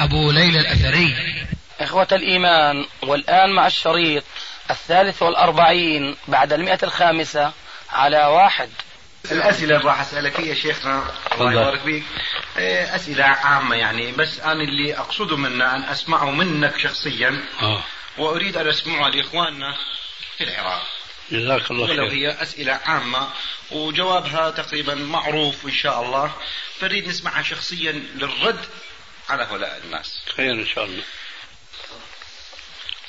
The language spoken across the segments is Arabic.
أبو ليلى الأثري. إخوة الإيمان والآن مع الشريط الثالث والأربعين بعد المئة الخامسة على واحد. الأسئلة اللي راح أسألك يا شيخنا. الله يبارك فيك. إيه، أسئلة عامة يعني بس أنا اللي أقصده منا أن أسمعه منك شخصيا. آه. وأريد أن أسمعه لإخواننا في العراق. جزاك الله ولو خير. هي أسئلة عامة وجوابها تقريبا معروف إن شاء الله. فنريد نسمعها شخصيا للرد. على هؤلاء الناس. خير إن شاء الله.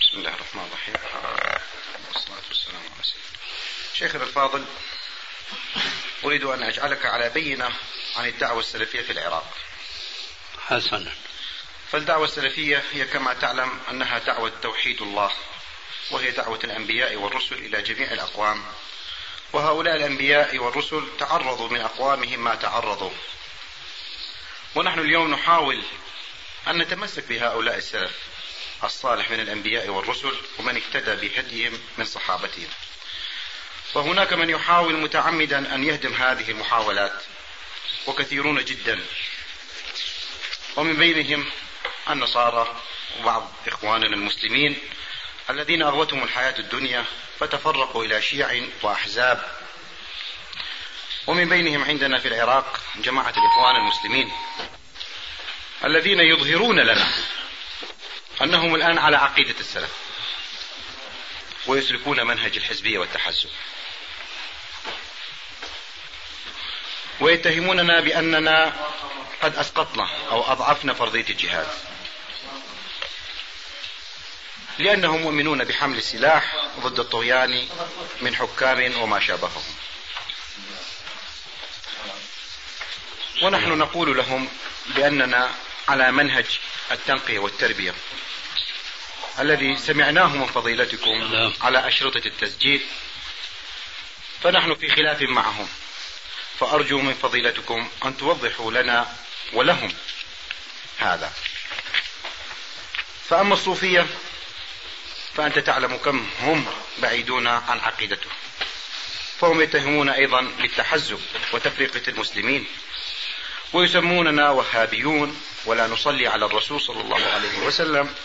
بسم الله الرحمن الرحيم. والصلاة والسلام على سيدنا شيخنا الفاضل أريد أن أجعلك على بينة عن الدعوة السلفية في العراق. حسنا. فالدعوة السلفية هي كما تعلم أنها دعوة توحيد الله وهي دعوة الأنبياء والرسل إلى جميع الأقوام. وهؤلاء الأنبياء والرسل تعرضوا من أقوامهم ما تعرضوا. ونحن اليوم نحاول أن نتمسك بهؤلاء السلف الصالح من الأنبياء والرسل ومن اهتدى بهديهم من صحابتهم. وهناك من يحاول متعمدا أن يهدم هذه المحاولات وكثيرون جدا. ومن بينهم النصارى وبعض إخواننا المسلمين الذين أغوتهم الحياة الدنيا فتفرقوا إلى شيع وأحزاب ومن بينهم عندنا في العراق جماعة الإخوان المسلمين الذين يظهرون لنا أنهم الآن على عقيدة السلف ويسلكون منهج الحزبية والتحزب. ويتهموننا بأننا قد أسقطنا أو أضعفنا فرضية الجهاد. لأنهم مؤمنون بحمل السلاح ضد الطغيان من حكام وما شابههم. ونحن نقول لهم بأننا على منهج التنقية والتربية الذي سمعناه من فضيلتكم نعم. على أشرطة التسجيل فنحن في خلاف معهم فأرجو من فضيلتكم أن توضحوا لنا ولهم هذا فأما الصوفية فأنت تعلم كم هم بعيدون عن عقيدته فهم يتهمون أيضا بالتحزب وتفرقة المسلمين ويسموننا وهابيون ولا نصلي على الرسول صلى الله عليه وسلم.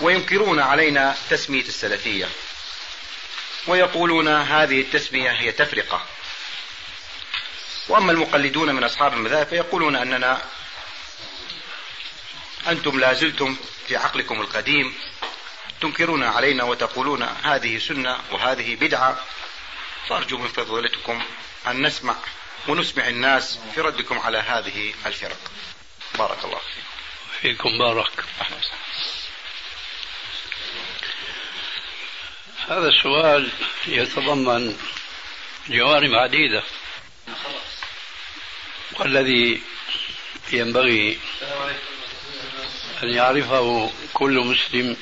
وينكرون علينا تسمية السلفية. ويقولون هذه التسمية هي تفرقة. وأما المقلدون من أصحاب المذاهب فيقولون أننا أنتم لازلتم في عقلكم القديم تنكرون علينا وتقولون هذه سنة وهذه بدعة. فأرجو من فضيلتكم أن نسمع ونسمع الناس في ردكم على هذه الفرق. بارك الله فيكم. فيكم بارك. هذا السؤال يتضمن جوانب عديدة. والذي ينبغي أن يعرفه كل مسلم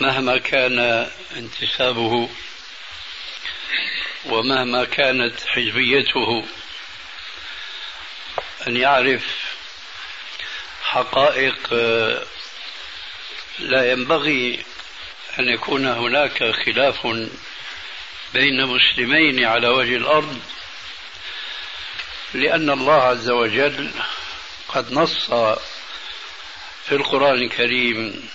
مهما كان انتسابه. ومهما كانت حزبيته أن يعرف حقائق آه، لا ينبغي أن يكون هناك خلاف بين مسلمين على وجه الأرض لأن الله عز وجل قد نص في القرآن الكريم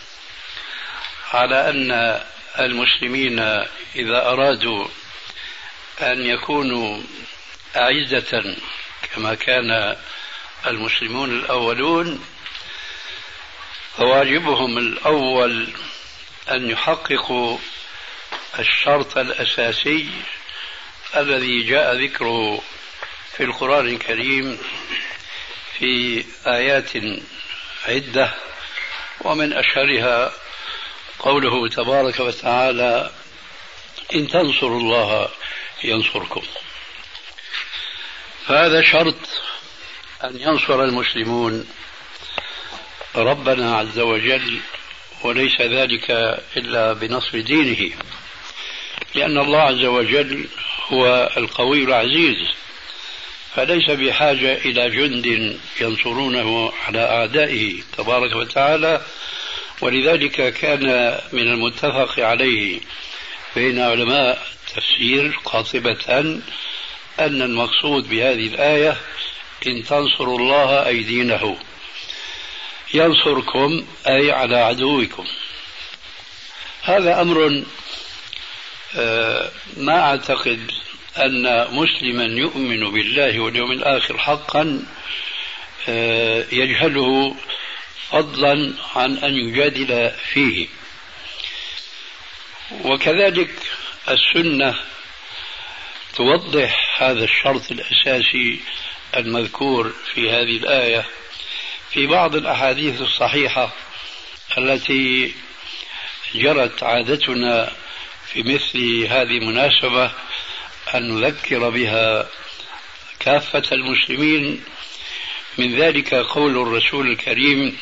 على أن المسلمين إذا أرادوا أن يكونوا أعزة كما كان المسلمون الأولون فواجبهم الأول أن يحققوا الشرط الأساسي الذي جاء ذكره في القرآن الكريم في آيات عدة ومن أشهرها قوله تبارك وتعالى إن تنصروا الله ينصركم. فهذا شرط أن ينصر المسلمون ربنا عز وجل وليس ذلك إلا بنصر دينه لأن الله عز وجل هو القوي العزيز فليس بحاجة إلى جند ينصرونه على أعدائه تبارك وتعالى ولذلك كان من المتفق عليه بين علماء التفسير قاطبة أن المقصود بهذه الآية إن تنصروا الله أي دينه ينصركم أي على عدوكم. هذا أمر آه، ما أعتقد أن مسلما يؤمن بالله واليوم الآخر حقا آه، يجهله فضلا عن أن يجادل فيه. وكذلك السنة توضح هذا الشرط الأساسي المذكور في هذه الآية في بعض الأحاديث الصحيحة التي جرت عادتنا في مثل هذه المناسبة أن نذكر بها كافة المسلمين. من ذلك قول الرسول الكريم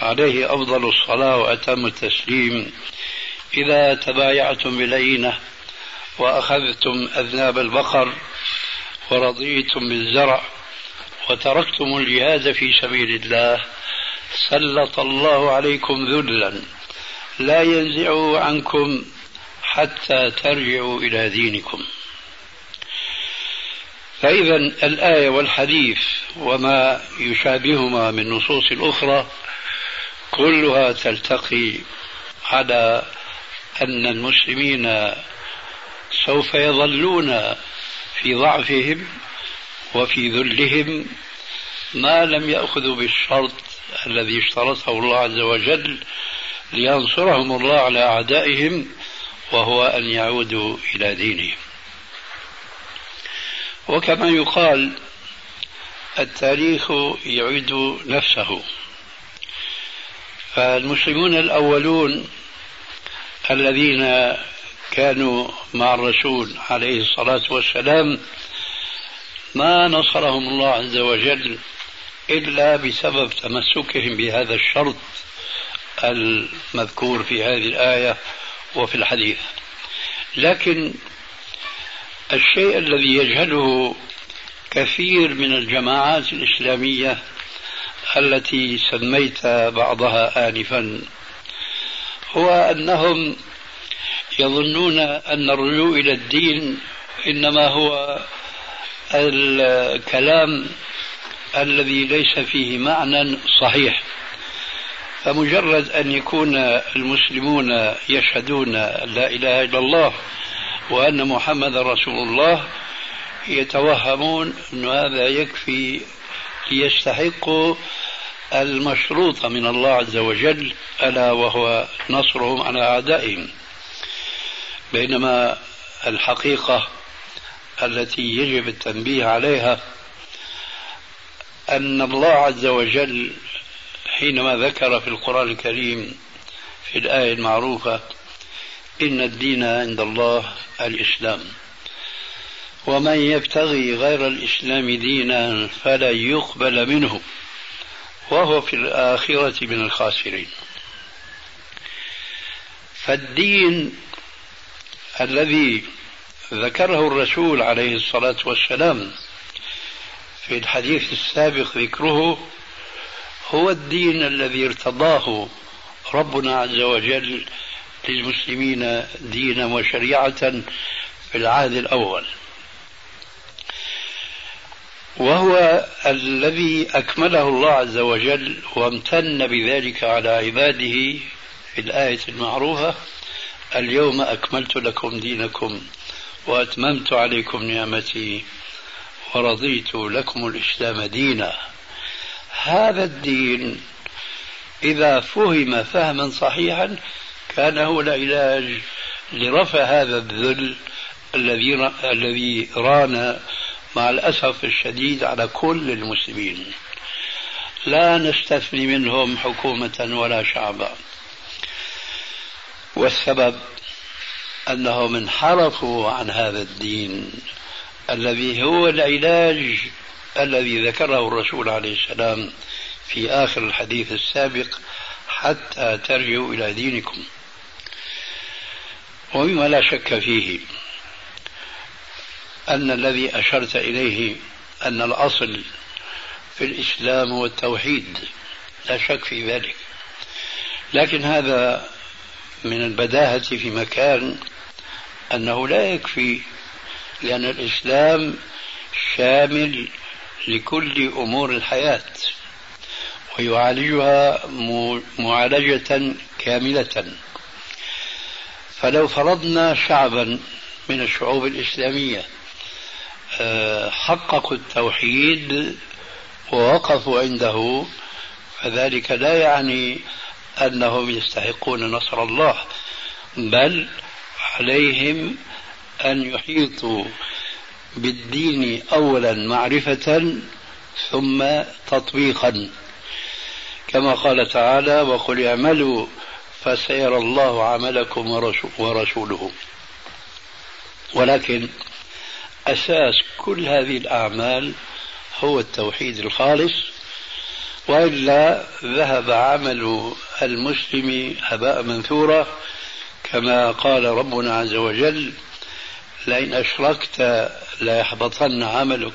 عليه أفضل الصلاة وأتم التسليم. إذا تبايعتم بالعينة وأخذتم أذناب البقر ورضيتم بالزرع وتركتم الجهاد في سبيل الله سلط الله عليكم ذلا. لا ينزعه عنكم حتى ترجعوا إلى دينكم. فإذا الآية والحديث وما يشابههما من نصوص أخرى كلها تلتقي على أن المسلمين سوف يظلون في ضعفهم وفي ذلهم ما لم يأخذوا بالشرط الذي اشترطه الله عز وجل لينصرهم الله على أعدائهم وهو أن يعودوا إلى دينهم. وكما يقال التاريخ يعيد نفسه. فالمسلمون الأولون الذين كانوا مع الرسول عليه الصلاة والسلام ما نصرهم الله عز وجل إلا بسبب تمسكهم بهذا الشرط المذكور في هذه الآية وفي الحديث. لكن الشيء الذي يجهله كثير من الجماعات الإسلامية التي سميت بعضها آنفا هو أنهم يظنون أن الرجوع إلى الدين إنما هو الكلام الذي ليس فيه معنى صحيح. فمجرد أن يكون المسلمون يشهدون لا إله إلا الله وأن محمد رسول الله يتوهمون أن هذا يكفي ليستحقوا المشروط من الله عز وجل ألا وهو نصرهم على أعدائهم. بينما الحقيقة التي يجب التنبيه عليها أن الله عز وجل حينما ذكر في القرآن الكريم في الآية المعروفة إن الدين عند الله الإسلام. ومن يبتغي غير الإسلام دينا فلا يقبل منه. وهو في الآخرة من الخاسرين. فالدين الذي ذكره الرسول عليه الصلاة والسلام في الحديث السابق ذكره هو الدين الذي ارتضاه ربنا عز وجل للمسلمين دينا وشريعة في العهد الأول. وهو الذي أكمله الله عز وجل وامتن بذلك على عباده في الآية المعروفة اليوم أكملت لكم دينكم وأتممت عليكم نعمتي ورضيت لكم الإسلام دينا. هذا الدين إذا فهم فهما صحيحا كان هو العلاج لرفع هذا الذل الذي الذي ران مع الأسف الشديد على كل المسلمين. لا نستثني منهم حكومة ولا شعبا. والسبب أنهم انحرفوا عن هذا الدين الذي هو العلاج الذي ذكره الرسول عليه السلام في آخر الحديث السابق حتى ترجعوا إلى دينكم. ومما لا شك فيه أن الذي أشرت إليه أن الأصل في الإسلام هو التوحيد لا شك في ذلك. لكن هذا من البداهة في مكان أنه لا يكفي لأن الإسلام شامل لكل أمور الحياة ويعالجها معالجة كاملة. فلو فرضنا شعبا من الشعوب الإسلامية حققوا التوحيد ووقفوا عنده فذلك لا يعني أنهم يستحقون نصر الله بل عليهم أن يحيطوا بالدين أولا معرفة ثم تطبيقا. كما قال تعالى وقل اعملوا فسيرى الله عملكم ورسوله. ولكن أساس كل هذه الأعمال هو التوحيد الخالص وإلا ذهب عمل المسلم هباء منثورا كما قال ربنا عز وجل لئن أشركت ليحبطن عملك.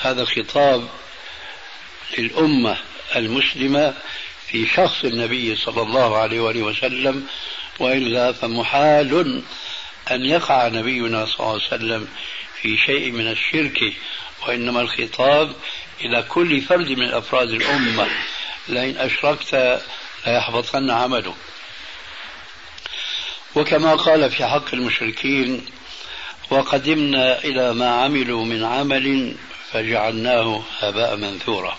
هذا خطاب للأمة المسلمة في شخص النبي صلى الله عليه وآله وسلم وإلا فمحال أن يقع نبينا صلى الله عليه وسلم في شيء من الشرك وإنما الخطاب إلى كل فرد من أفراد الأمة. لئن أشركت ليحبطن عملك. وكما قال في حق المشركين وقدمنا إلى ما عملوا من عمل فجعلناه هباء منثورا.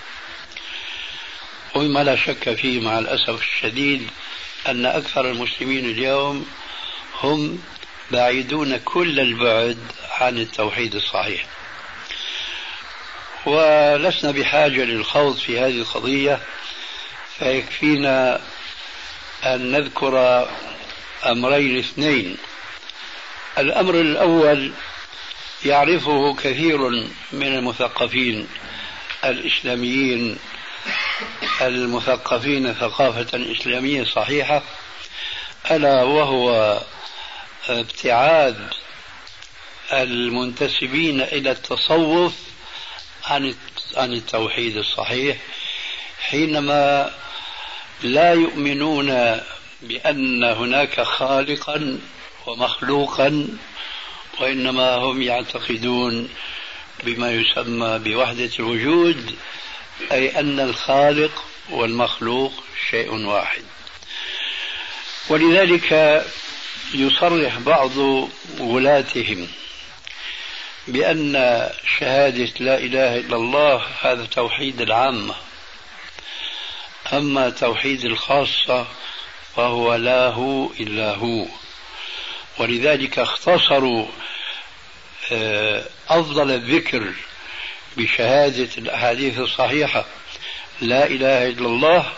ومما لا شك فيه مع الأسف الشديد أن أكثر المسلمين اليوم هم بعيدون كل البعد عن التوحيد الصحيح. ولسنا بحاجة للخوض في هذه القضية فيكفينا أن نذكر أمرين اثنين. الأمر الأول يعرفه كثير من المثقفين الإسلاميين المثقفين ثقافة إسلامية صحيحة ألا وهو ابتعاد المنتسبين إلى التصوف عن عن التوحيد الصحيح حينما لا يؤمنون بأن هناك خالقا ومخلوقا وإنما هم يعتقدون بما يسمى بوحدة الوجود أي أن الخالق والمخلوق شيء واحد. ولذلك يصرح بعض ولاتهم بأن شهادة لا إله إلا الله هذا توحيد العامة أما توحيد الخاصة فهو لا هو إلا هو. ولذلك اختصروا آه، أفضل الذكر بشهادة الأحاديث الصحيحة لا إله إلا الله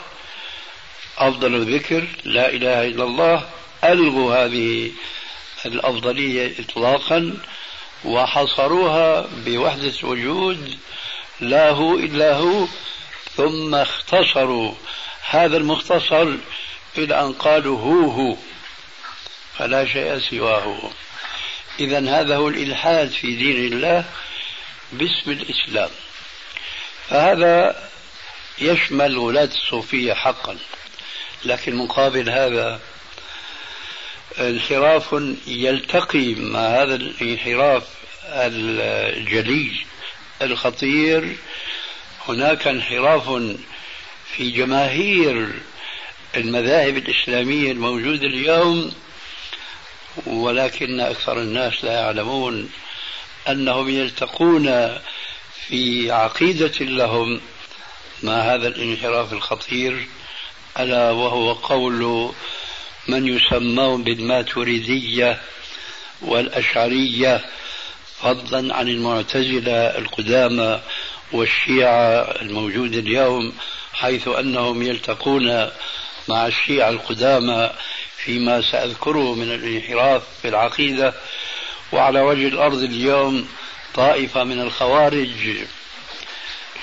أفضل الذكر لا إله إلا الله ألغوا هذه الأفضلية إطلاقا وحصروها بوحدة وجود لا هو إلا هو ثم اختصروا. هذا المختصر إلى أن قالوا هو هو فلا شيء سواه. إذا هذا هو الإلحاد في دين الله باسم الإسلام. فهذا يشمل ولاة الصوفية حقا لكن مقابل هذا انحراف يلتقي مع هذا الانحراف الجلي الخطير. هناك انحراف في جماهير المذاهب الإسلامية الموجودة اليوم ولكن أكثر الناس لا يعلمون أنهم يلتقون في عقيدة لهم مع هذا الانحراف الخطير ألا وهو قول من يسمون بالماتريدية والأشعرية فضلا عن المعتزلة القدامى والشيعة الموجودة اليوم حيث أنهم يلتقون مع الشيعة القدامى فيما سأذكره من الانحراف في العقيدة. وعلى وجه الأرض اليوم طائفة من الخوارج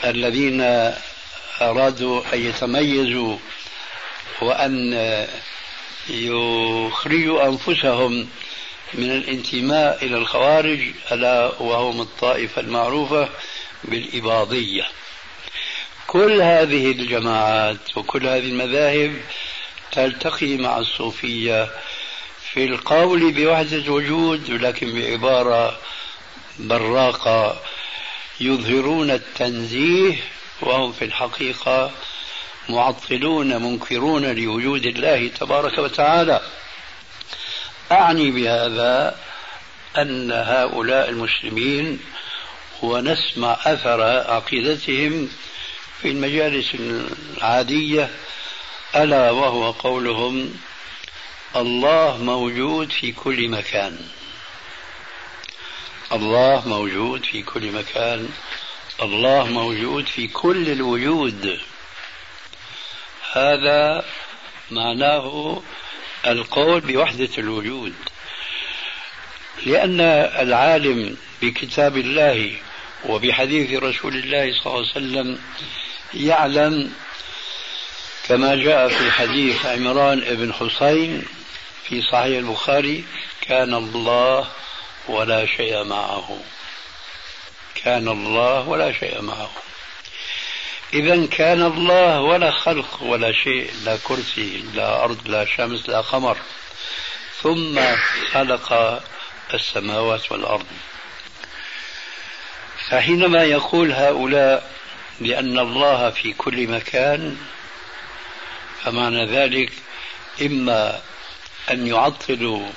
الذين أرادوا أن يتميزوا وأن يخرجوا أنفسهم من الانتماء إلى الخوارج ألا وهم الطائفة المعروفة بالإباضية. كل هذه الجماعات وكل هذه المذاهب تلتقي مع الصوفية في القول بوحدة الوجود لكن بعبارة براقة يظهرون التنزيه وهم في الحقيقة معطلون منكرون لوجود الله تبارك وتعالى. أعني بهذا أن هؤلاء المسلمين ونسمع أثر عقيدتهم في المجالس العادية ألا وهو قولهم الله موجود في كل مكان. الله موجود في كل مكان. الله موجود في كل الوجود. هذا معناه القول بوحدة الوجود. لأن العالم بكتاب الله وبحديث رسول الله صلى الله عليه وسلم يعلم كما جاء في حديث عمران بن حسين في صحيح البخاري كان الله ولا شيء معه. كان الله ولا شيء معه. إذا كان الله ولا خلق ولا شيء لا كرسي لا أرض لا شمس لا قمر. ثم خلق السماوات والأرض. فحينما يقول هؤلاء بأن الله في كل مكان فمعنى ذلك إما أن يعطلوا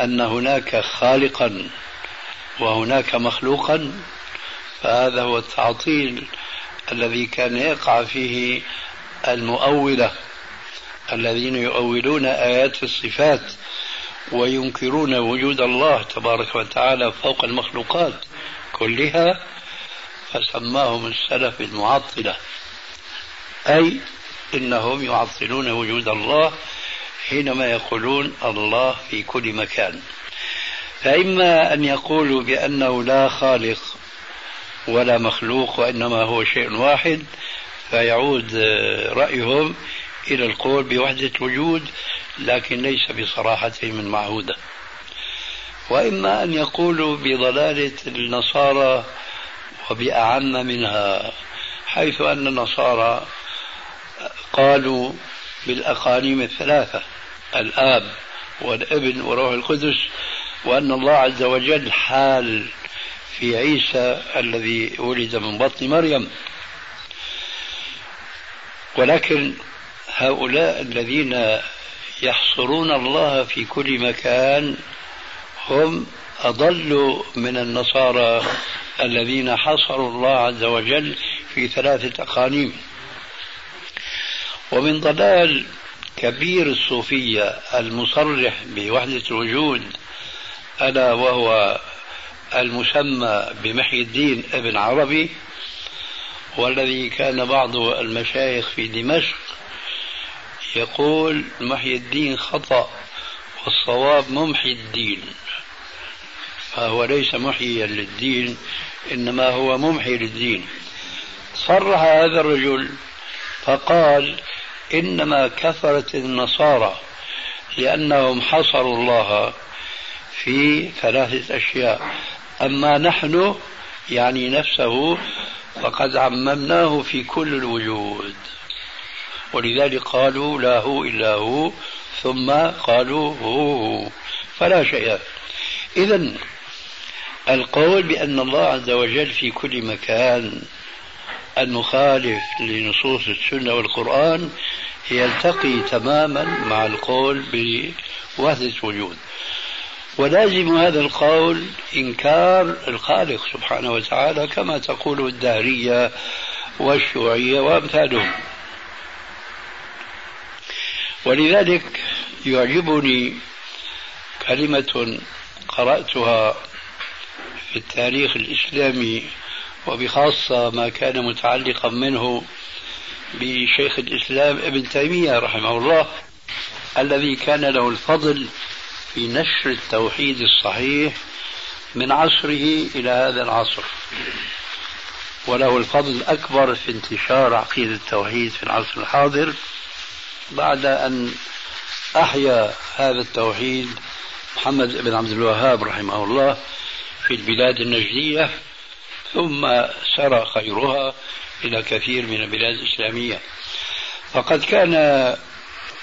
أن هناك خالقا وهناك مخلوقا فهذا هو التعطيل الذي كان يقع فيه المؤولة الذين يؤولون آيات الصفات وينكرون وجود الله تبارك وتعالى فوق المخلوقات كلها فسماهم السلف المعطلة. أي إنهم يعطلون وجود الله حينما يقولون الله في كل مكان. فإما أن يقولوا بأنه لا خالق ولا مخلوق وإنما هو شيء واحد فيعود رأيهم إلى القول بوحدة الوجود لكن ليس بصراحتهم المعهودة وإما أن يقولوا بضلالة النصارى وبأعم منها حيث أن النصارى قالوا بالأقانيم الثلاثة الآب والابن وروح القدس وأن الله عز وجل حال في عيسى الذي ولد من بطن مريم. ولكن هؤلاء الذين يحصرون الله في كل مكان هم أضل من النصارى الذين حصروا الله عز وجل في ثلاثة أقانيم. ومن ضلال كبير الصوفية المصرح بوحدة الوجود ألا وهو المسمى بمحي الدين ابن عربي والذي كان بعض المشايخ في دمشق يقول محي الدين خطأ والصواب ممحي الدين. فهو ليس محيا للدين إنما هو ممحي للدين. صرح هذا الرجل فقال إنما كثرت النصارى لأنهم حصروا الله في ثلاثة أشياء. أما نحن يعني نفسه فقد عممناه في كل الوجود. ولذلك قالوا لا هو إلا هو ثم قالوا هو فلا شيء. إذا القول بأن الله عز وجل في كل مكان المخالف لنصوص السنة والقرآن يلتقي تماما مع القول بوحدة الوجود. ولازم هذا القول إنكار الخالق سبحانه وتعالى كما تقول الدهرية والشيوعية وأمثالهم. ولذلك يعجبني كلمة قرأتها في التاريخ الإسلامي وبخاصة ما كان متعلقا منه بشيخ الإسلام ابن تيمية رحمه الله الذي كان له الفضل في نشر التوحيد الصحيح من عصره إلى هذا العصر. وله الفضل الأكبر في انتشار عقيدة التوحيد في العصر الحاضر بعد أن أحيا هذا التوحيد محمد بن عبد الوهاب رحمه الله في البلاد النجدية ثم سرى خيرها إلى كثير من البلاد الإسلامية. فقد كان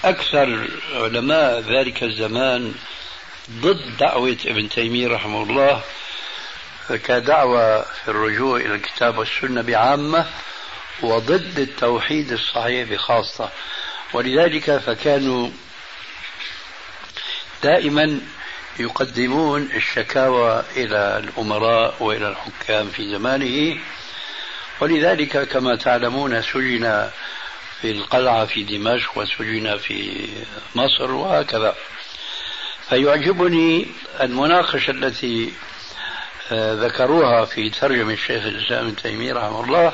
أكثر علماء ذلك الزمان ضد دعوة ابن تيمية رحمه الله كدعوة في الرجوع إلى الكتاب والسنة بعامة وضد التوحيد الصحيح بخاصة. ولذلك فكانوا دائما يقدمون الشكاوى إلى الأمراء وإلى الحكام في زمانه. ولذلك كما تعلمون سجن في القلعة في دمشق وسجن في مصر وهكذا. فيعجبني المناقشة التي آه، ذكروها في ترجمة الشيخ الإسلام ابن تيمية رحمه الله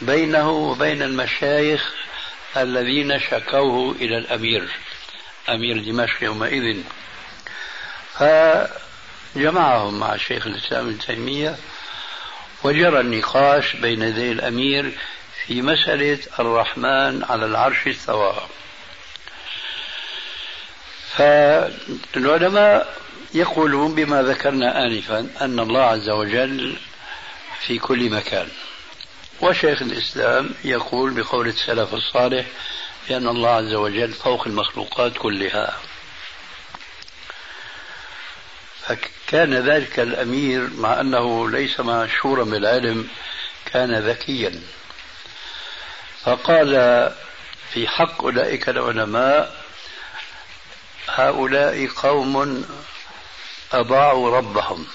بينه وبين المشايخ الذين شكوه إلى الأمير أمير دمشق يومئذ. فجمعهم مع شيخ الإسلام ابن تيمية وجرى النقاش بين يدي الأمير في مسألة الرحمن على العرش استوى فالعلماء يقولون بما ذكرنا آنفا أن الله عز وجل في كل مكان. وشيخ الإسلام يقول بقول السلف الصالح بأن الله عز وجل فوق المخلوقات كلها. فكان ذلك الأمير مع أنه ليس مشهورا بالعلم كان ذكيا. فقال في حق أولئك العلماء هؤلاء قوم أضاعوا ربهم.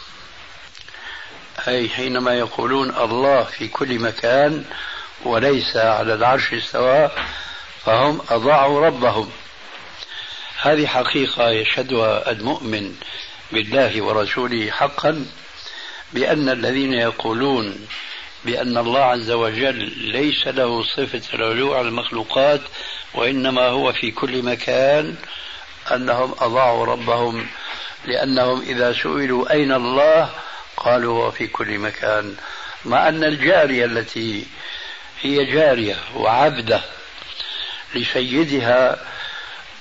أي حينما يقولون الله في كل مكان وليس على العرش استوى فهم أضاعوا ربهم. هذه حقيقة يشهدها المؤمن بالله ورسوله حقا بأن الذين يقولون بأن الله عز وجل ليس له صفة العلو على المخلوقات وإنما هو في كل مكان أنهم أضاعوا ربهم لأنهم إذا سئلوا أين الله قالوا في كل مكان. مع أن الجارية التي هي جارية وعبدة لسيدها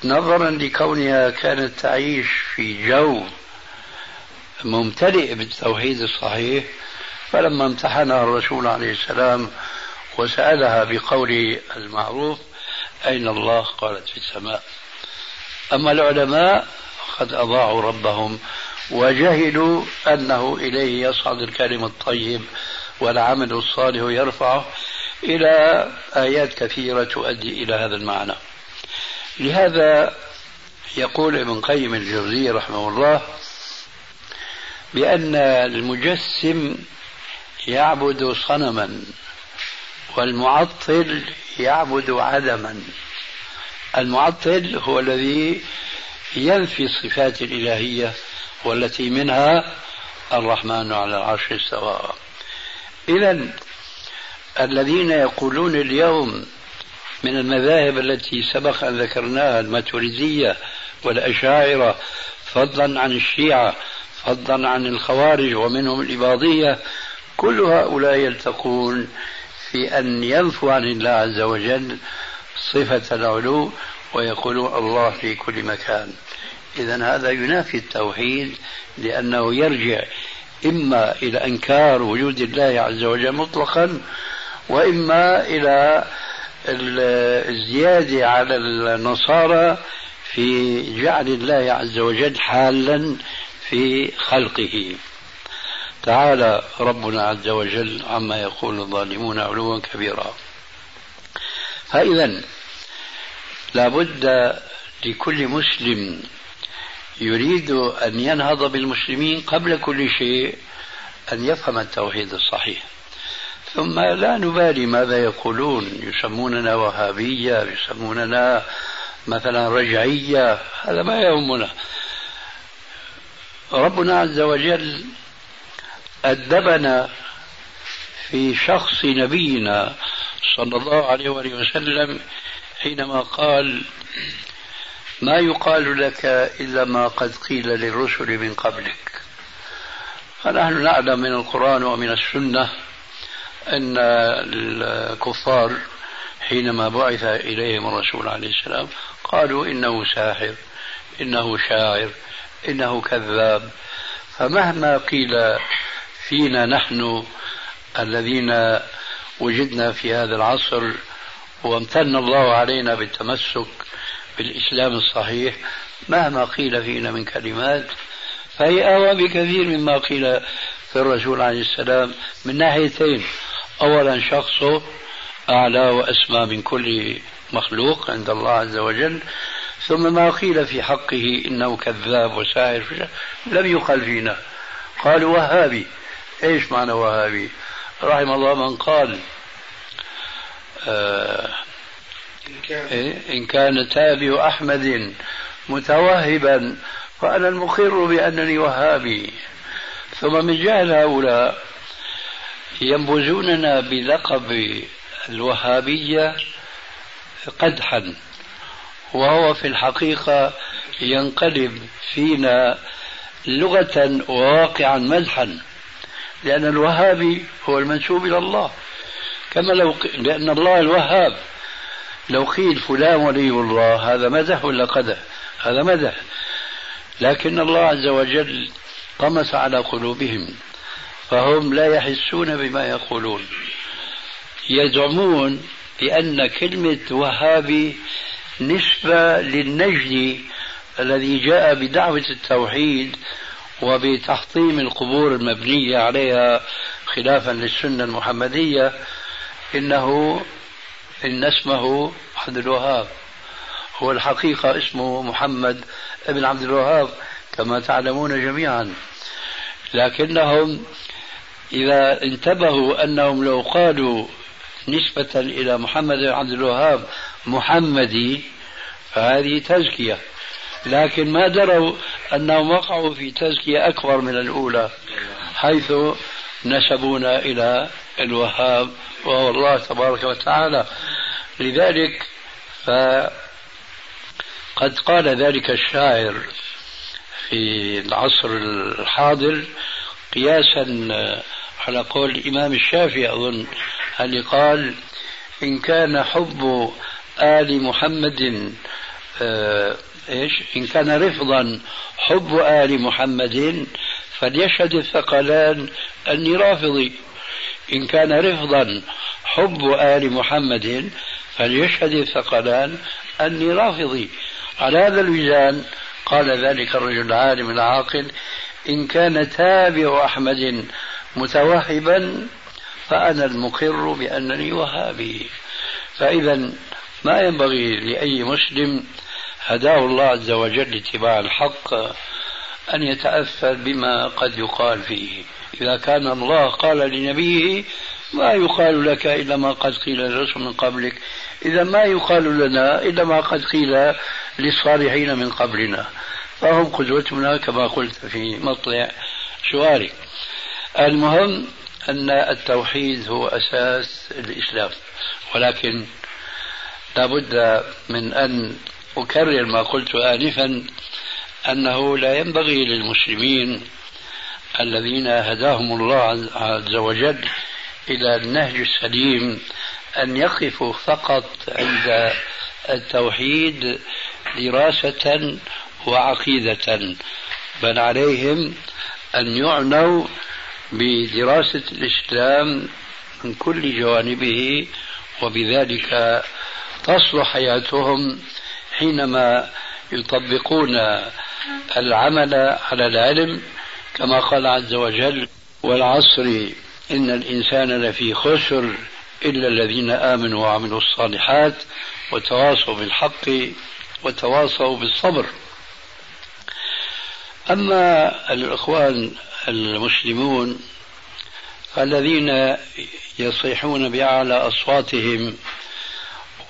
نظرا لكونها كانت تعيش في جو ممتلئ بالتوحيد الصحيح فلما امتحنها الرسول عليه السلام وسألها بقول المعروف أين الله؟ قالت في السماء. أما العلماء قد أضاعوا ربهم وجهلوا أنه إليه يصعد الكلم الطيب والعمل الصالح يرفعه إلى آيات كثيرة تؤدي إلى هذا المعنى. لهذا يقول ابن قيم الجوزي رحمه الله بأن المجسم يعبد صنما والمعطل يعبد عدما. المعطل هو الذي ينفي الصفات الإلهية والتي منها الرحمن على العرش استوى. إذا الذين يقولون اليوم من المذاهب التي سبق أن ذكرناها الماتريدية والأشاعرة فضلا عن الشيعة فضلا عن الخوارج ومنهم الإباضية كل هؤلاء يلتقون في أن ينفوا عن الله عز وجل صفة العلو ويقولون الله في كل مكان. إذا هذا ينافي التوحيد لأنه يرجع إما إلى إنكار وجود الله عز وجل مطلقا وإما إلى الزيادة على النصارى في جعل الله عز وجل حالا في خلقه. تعالى ربنا عز وجل عما يقول الظالمون علوا كبيرا. فإذا لابد لكل مسلم يريد أن ينهض بالمسلمين قبل كل شيء أن يفهم التوحيد الصحيح. ثم لا نبالي ماذا يقولون. يسموننا وهابية يسموننا مثلا رجعية هذا ما يهمنا. ربنا عز وجل أدبنا في شخص نبينا صلى الله عليه وآله وسلم حينما قال ما يقال لك إلا ما قد قيل للرسل من قبلك. فنحن نعلم من القرآن ومن السنة أن الكفار حينما بعث إليهم الرسول عليه السلام قالوا إنه ساحر إنه شاعر إنه كذاب. فمهما قيل فينا نحن الذين وجدنا في هذا العصر وامتن الله علينا بالتمسك بالإسلام الصحيح مهما قيل فينا من كلمات. فهي أهوى بكثير مما قيل في الرسول عليه السلام من ناحيتين. أولا شخصه أعلى وأسمى من كل مخلوق عند الله عز وجل. ثم ما قيل في حقه إنه كذاب وساحر لم يقل فينا. قالوا وهابي. إيش معنى وهابي؟ رحم الله من قال إن كان تابع أحمد متوهبا فأنا المقر بأنني وهابي. ثم من جهل هؤلاء ينبذوننا بلقب الوهابية قدحا وهو في الحقيقة ينقلب فينا لغة وواقعا مدحا لأن الوهابي هو المنسوب إلى الله. كما لو لأن الله الوهاب. لو قيل فلان ولي الله هذا مدح ولا قدح؟ هذا مدح. لكن الله عز وجل طمس على قلوبهم فهم لا يحسون بما يقولون. يزعمون بأن كلمة وهابي نسبة للنجدي الذي جاء بدعوة التوحيد وبتحطيم القبور المبنية عليها خلافا للسنة المحمدية إنه إن اسمه عبد الوهاب. هو الحقيقة اسمه محمد ابن عبد الوهاب كما تعلمون جميعا. لكنهم إذا انتبهوا أنهم لو قالوا نسبة إلى محمد بن عبد الوهاب محمدي فهذه تزكية. لكن ما دروا أنهم وقعوا في تزكية أكبر من الأولى حيث نسبونا إلى الوهاب وهو الله تبارك وتعالى. لذلك فقد قال ذلك الشاعر في العصر الحاضر قياسا على قول الإمام الشافعي أظن اللي قال إن كان حب آل محمد آه إيش؟ إن كان رفضا حب آل محمد فليشهد الثقلان أني رافضي إن كان رفضا حب آل محمد فليشهد الثقلان أني رافضي. على هذا الميزان قال ذلك الرجل العالم العاقل إن كان تابع أحمد متوهبا فأنا المقر بأنني وهابي. فإذا ما ينبغي لأي مسلم هداه الله عز وجل لاتباع الحق أن يتأثر بما قد يقال فيه. إذا كان الله قال لنبيه ما يقال لك إلا ما قد قيل للرسل من قبلك. إذا ما يقال لنا إلا ما قد قيل للصالحين من قبلنا. فهم قدوتنا كما قلت في مطلع سؤالك المهم أن التوحيد هو أساس الإسلام. ولكن لابد من أن أكرر ما قلت آنفا أنه لا ينبغي للمسلمين الذين هداهم الله عز وجل إلى النهج السليم أن يقفوا فقط عند التوحيد دراسة وعقيدة بل عليهم أن يعنوا بدراسة الإسلام من كل جوانبه وبذلك تصلح حياتهم حينما يطبقون العمل على العلم كما قال عز وجل والعصر إن الإنسان لفي خسر إلا الذين آمنوا وعملوا الصالحات وتواصوا بالحق وتواصوا بالصبر. أما الإخوان المسلمون الذين يصيحون بأعلى أصواتهم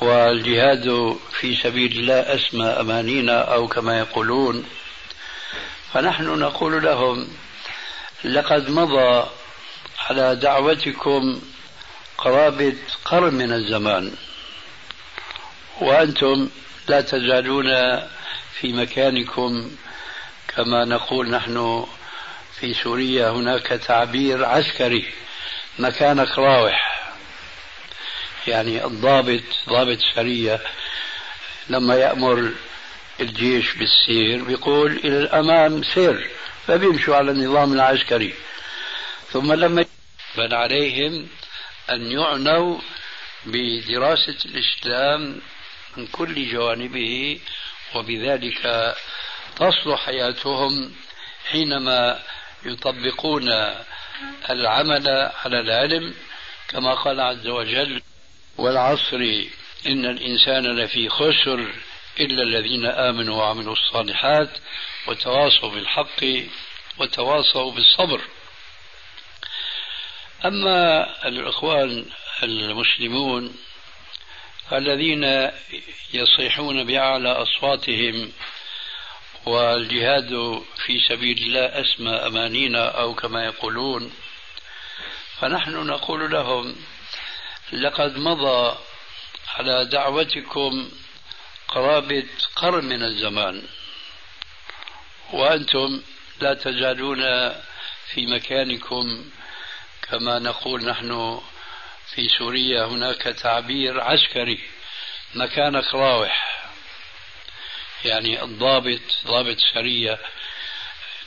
والجهاد في سبيل الله أسمى أمانينا أو كما يقولون فنحن نقول لهم لقد مضى على دعوتكم قرابة قرن من الزمان وأنتم لا تزالون في مكانكم كما نقول نحن في سوريا هناك تعبير عسكري مكانك راوح. يعني الضابط ضابط سرية لما يأمر الجيش بالسير بيقول إلى الأمام سير فبيمشوا على النظام العسكري. ثم لما بل عليهم أن يعنوا بدراسة الإسلام من كل جوانبه وبذلك تصلح حياتهم حينما يطبقون العمل على العلم كما قال عز وجل والعصر إن الإنسان لفي خسر إلا الذين آمنوا وعملوا الصالحات وتواصوا بالحق وتواصوا بالصبر. أما الإخوان المسلمون الذين يصيحون بأعلى أصواتهم والجهاد في سبيل الله أسمى أمانينا أو كما يقولون فنحن نقول لهم لقد مضى على دعوتكم قرابة قرن من الزمان. وأنتم لا تزالون في مكانكم كما نقول نحن في سوريا. هناك تعبير عسكري مكانك راوح. يعني الضابط ضابط سرية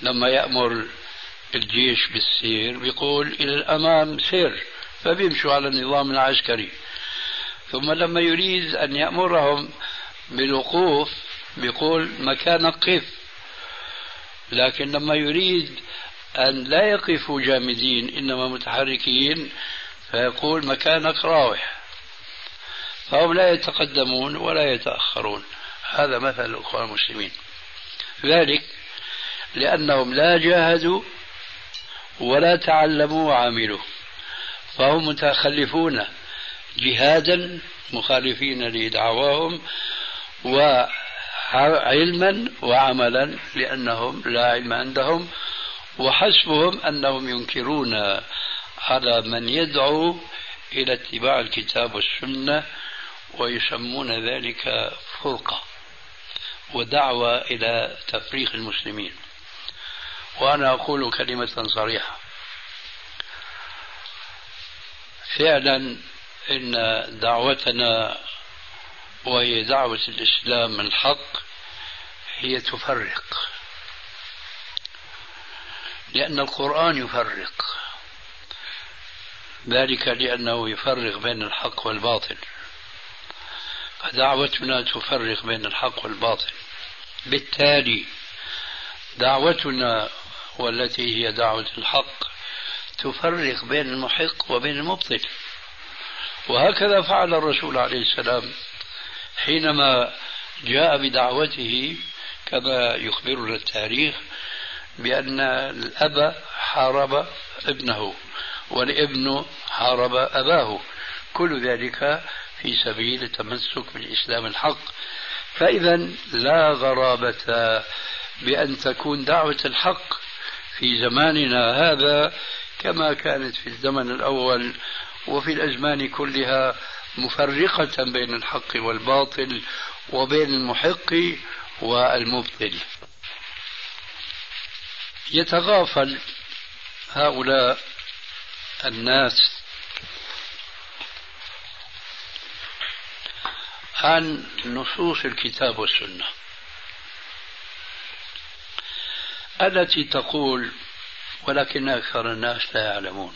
لما يأمر الجيش بالسير بيقول إلى الأمام سير فبيمشوا على النظام العسكري. ثم لما يريد أن يأمرهم بالوقوف بيقول مكانك قف. لكن لما يريد أن لا يقفوا جامدين إنما متحركين فيقول مكانك راوح. فهم لا يتقدمون ولا يتأخرون. هذا مثل الأخوان المسلمين. ذلك لأنهم لا جاهدوا ولا تعلموا وعملوا. فهم متخلفون جهادا مخالفين لدعواهم وعلما وعملا لأنهم لا علم عندهم وحسبهم أنهم ينكرون على من يدعو إلى اتباع الكتاب والسنة ويسمون ذلك فرقة ودعوة إلى تفريق المسلمين. وأنا أقول كلمة صريحة. فعلا إن دعوتنا وهي دعوة الإسلام الحق هي تفرق. لأن القرآن يفرق. ذلك لأنه يفرق بين الحق والباطل. فدعوتنا تفرق بين الحق والباطل. بالتالي دعوتنا والتي هي دعوة الحق تفرق بين المحق وبين المبطل. وهكذا فعل الرسول عليه السلام حينما جاء بدعوته كما يخبرنا التاريخ بأن الأب حارب ابنه والابن حارب أباه كل ذلك في سبيل التمسك بالإسلام الحق. فإذا لا غرابة بأن تكون دعوة الحق في زماننا هذا كما كانت في الزمن الأول وفي الأزمان كلها مفرقة بين الحق والباطل وبين المحق والمبطل. يتغافل هؤلاء الناس عن نصوص الكتاب والسنة التي تقول ولكن أكثر الناس لا يعلمون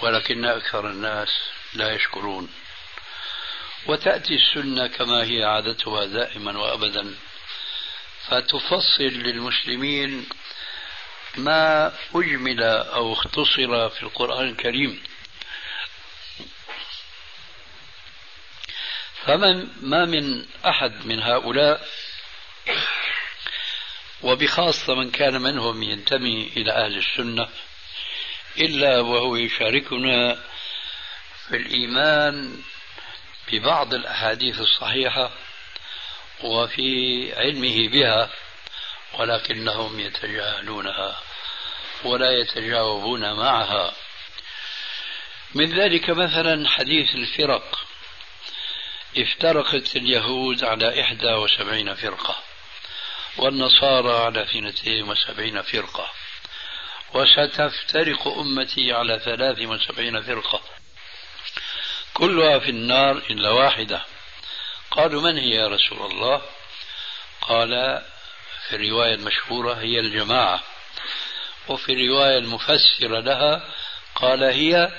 ولكن أكثر الناس لا يشكرون. وتأتي السنة كما هي عادتها دائما وأبدا. فتفصل للمسلمين ما أجمل أو اختصر في القرآن الكريم. فمن ما من أحد من هؤلاء وبخاصة من كان منهم ينتمي إلى أهل السنة إلا وهو يشاركنا في الإيمان ببعض الأحاديث الصحيحة وفي علمه بها ولكنهم يتجاهلونها ولا يتجاوبون معها. من ذلك مثلا حديث الفرق. افترقت اليهود على إحدى وسبعين فرقة والنصارى على اثنتين وسبعين فرقة وستفترق أمتي على ثلاث وسبعين فرقة. كلها في النار إلا واحدة. قالوا من هي يا رسول الله؟ قال في الرواية المشهورة هي الجماعة. وفي الرواية المفسرة لها قال هي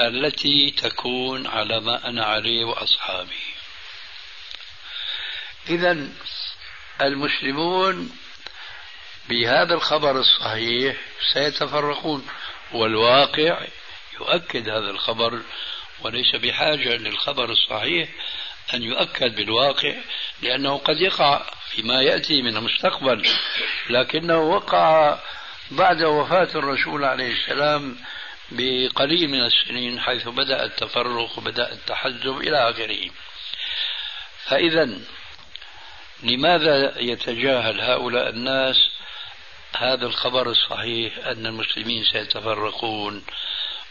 التي تكون على ما أنا عليه وأصحابي. إذا المسلمون بهذا الخبر الصحيح سيتفرقون والواقع يؤكد هذا الخبر وليس بحاجة للخبر الصحيح أن يؤكد بالواقع لأنه قد يقع فيما يأتي من المستقبل لكنه وقع بعد وفاة الرسول عليه السلام بقليل من السنين حيث بدأ التفرق وبدأ التحزب إلى آخره. فإذا لماذا يتجاهل هؤلاء الناس هذا الخبر الصحيح أن المسلمين سيتفرقون؟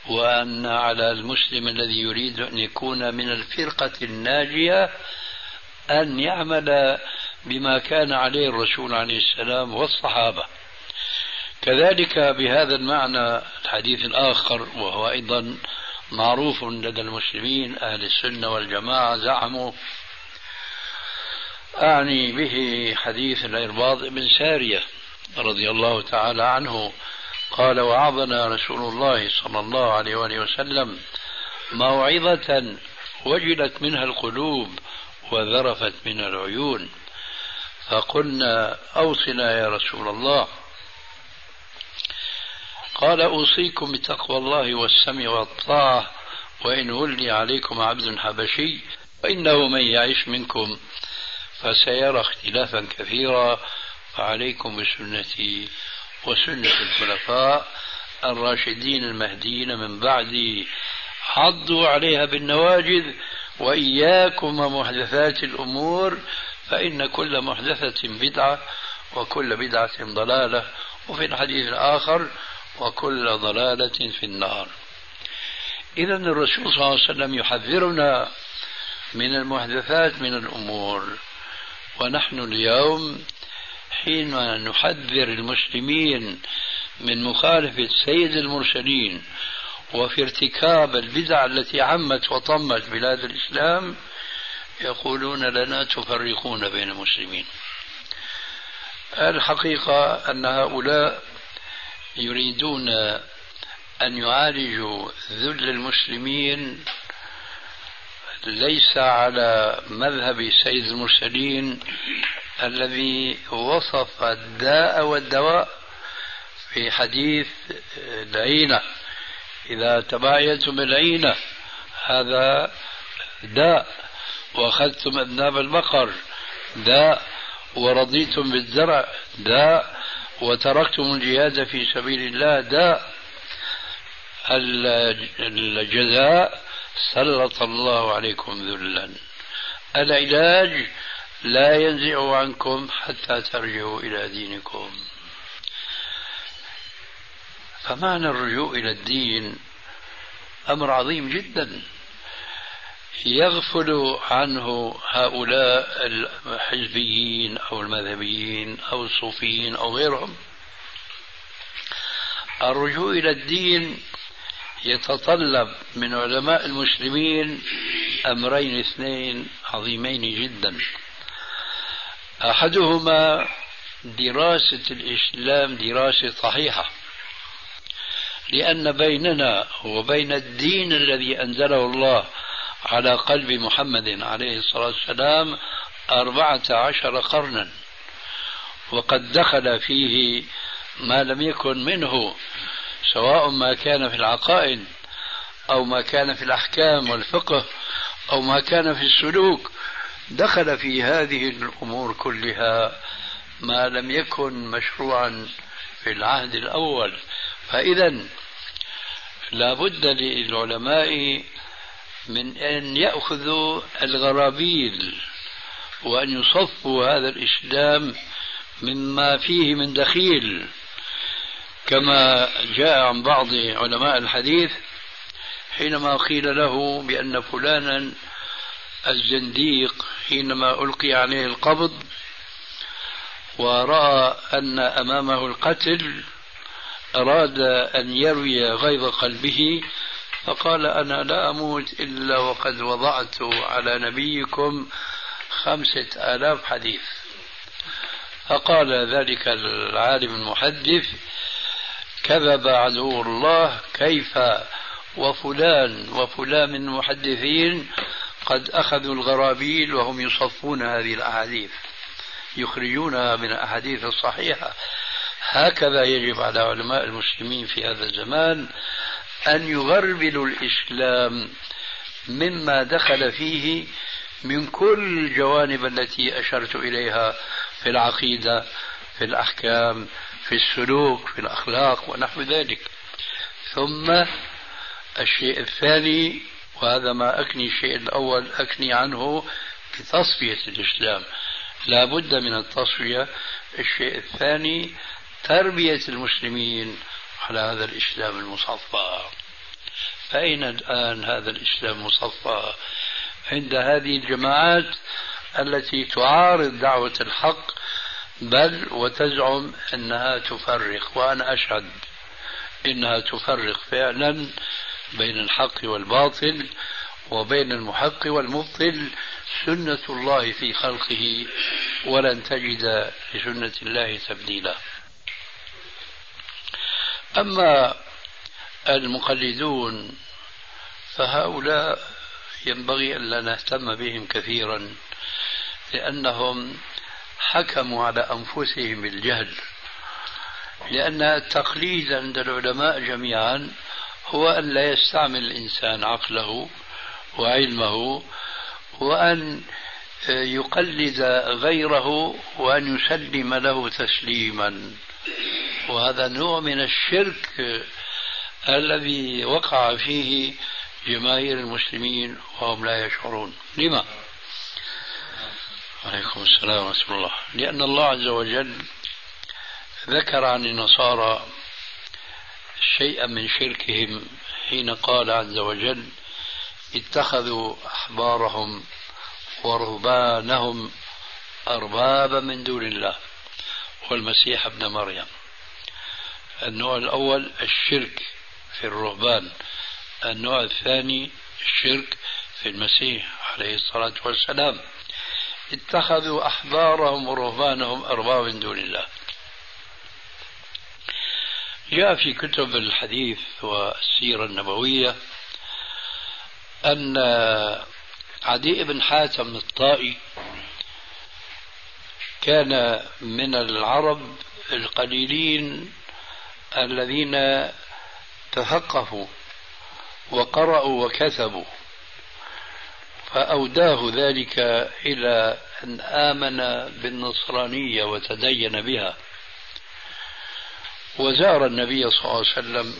وأن على المسلم الذي يريد أن يكون من الفرقة الناجية أن يعمل بما كان عليه الرسول عليه السلام والصحابة. كذلك بهذا المعنى الحديث الآخر وهو أيضا معروف لدى المسلمين أهل السنة والجماعة زعموا أعني به حديث الإرباض بن سارية رضي الله تعالى عنه قال وعظنا رسول الله صلى الله عليه وآله وسلم موعظة وجلت منها القلوب وذرفت من العيون. فقلنا أوصنا يا رسول الله. قال أوصيكم بتقوى الله والسمع والطاعة وإن ولي عليكم عبد حبشي فإنه من يعيش منكم فسيرى اختلافا كثيرا فعليكم بسنتي وسنة الخلفاء الراشدين المهديين من بعدي حضوا عليها بالنواجذ وإياكم ومحدثات الأمور فإن كل محدثة بدعة وكل بدعة ضلالة وفي الحديث الآخر وكل ضلالة في النار. إذا الرسول صلى الله عليه وسلم يحذرنا من المحدثات من الأمور. ونحن اليوم حين نحذر المسلمين من مخالفة سيد المرسلين وفي ارتكاب البدع التي عمت وطمت بلاد الإسلام يقولون لنا تفرقون بين المسلمين. الحقيقة أن هؤلاء يريدون أن يعالجوا ذل المسلمين ليس على مذهب سيد المرسلين الذي وصف الداء والدواء في حديث العينة. إذا تبايتم العينة هذا داء. وأخذتم أذناب البقر داء. ورضيتم بالزرع داء. وتركتم الجهاد في سبيل الله داء. الجزاء سلط الله عليكم ذلا. العلاج لا ينزع عنكم حتى ترجعوا إلى دينكم. فمعنى الرجوع إلى الدين أمر عظيم جدا. يغفل عنه هؤلاء الحزبيين أو المذهبيين أو الصوفيين أو غيرهم. الرجوع إلى الدين يتطلب من علماء المسلمين أمرين اثنين عظيمين جدا. أحدهما دراسة الإسلام دراسة صحيحة لأن بيننا وبين الدين الذي أنزله الله على قلب محمد عليه الصلاة والسلام أربعة عشر قرنا وقد دخل فيه ما لم يكن منه سواء ما كان في العقائد أو ما كان في الأحكام والفقه أو ما كان في السلوك دخل في هذه الأمور كلها ما لم يكن مشروعا في العهد الأول. فإذا لا بد للعلماء من أن يأخذوا الغرابيل وأن يصفوا هذا الإسلام مما فيه من دخيل. كما جاء عن بعض علماء الحديث حينما قيل له بأن فلانا الزنديق حينما ألقي عليه القبض ورأى أن أمامه القتل أراد أن يروي غيظ قلبه فقال أنا لا أموت إلا وقد وضعت على نبيكم خمسة آلاف حديث. فقال ذلك العالم المحدث كذب عدو الله كيف وفلان وفلان من المحدثين قد أخذوا الغرابيل وهم يصفون هذه الأحاديث يخرجونها من الأحاديث الصحيحة. هكذا يجب على علماء المسلمين في هذا الزمان أن يغربلوا الإسلام مما دخل فيه من كل الجوانب التي أشرت إليها في العقيدة في الأحكام في السلوك في الأخلاق ونحو ذلك. ثم الشيء الثاني وهذا ما أكني الشيء الأول أكني عنه بتصفية الإسلام. لا بد من التصفية. الشيء الثاني تربية المسلمين على هذا الإسلام المصفى. فأين الآن هذا الإسلام المصفى؟ عند هذه الجماعات التي تعارض دعوة الحق بل وتزعم أنها تفرق وأنا أشهد إنها تفرق فعلا بين الحق والباطل وبين المحق والمبطل. سنة الله في خلقه ولن تجد لسنة الله تبديلا. أما المقلدون فهؤلاء ينبغي ألا نهتم بهم كثيرا لأنهم حكموا على أنفسهم بالجهل. لأن التقليد عند العلماء جميعا هو أن لا يستعمل الإنسان عقله وعلمه وأن يقلد غيره وأن يسلم له تسليما. وهذا نوع من الشرك الذي وقع فيه جماهير المسلمين وهم لا يشعرون. لما؟ عليكم السلام ورحمة الله. لأن الله عز وجل ذكر عن النصارى شيئا من شركهم حين قال عز وجل اتخذوا أحبارهم ورهبانهم أربابا من دون الله والمسيح ابن مريم. النوع الأول الشرك في الرهبان. النوع الثاني الشرك في المسيح عليه الصلاة والسلام. اتخذوا أحبارهم ورهبانهم أربابا من دون الله. جاء في كتب الحديث والسيرة النبوية أن عدي بن حاتم الطائي كان من العرب القليلين الذين تثقفوا وقرأوا وكتبوا. فأوداه ذلك إلى أن آمن بالنصرانية وتدين بها. وزار النبي صلى الله عليه وسلم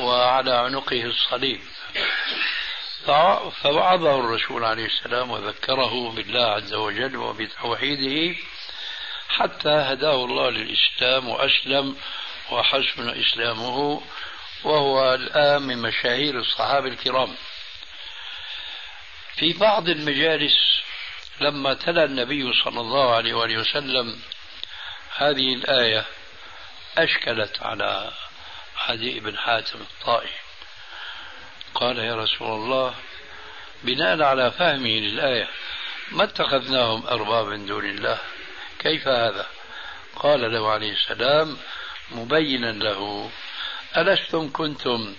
وعلى عنقه الصليب. فوعظه الرسول عليه السلام وذكره بالله عز وجل وبتوحيده حتى هداه الله للإسلام وأسلم وحسن إسلامه وهو الآن من مشاهير الصحابة الكرام. في بعض المجالس لما تلا النبي صلى الله عليه وآله وسلم هذه الآية أشكلت على عدي بن حاتم الطائي. قال يا رسول الله بناء على فهمه للآية ما اتخذناهم أربابا من دون الله؟ كيف هذا؟ قال له عليه السلام مبينا له ألستم كنتم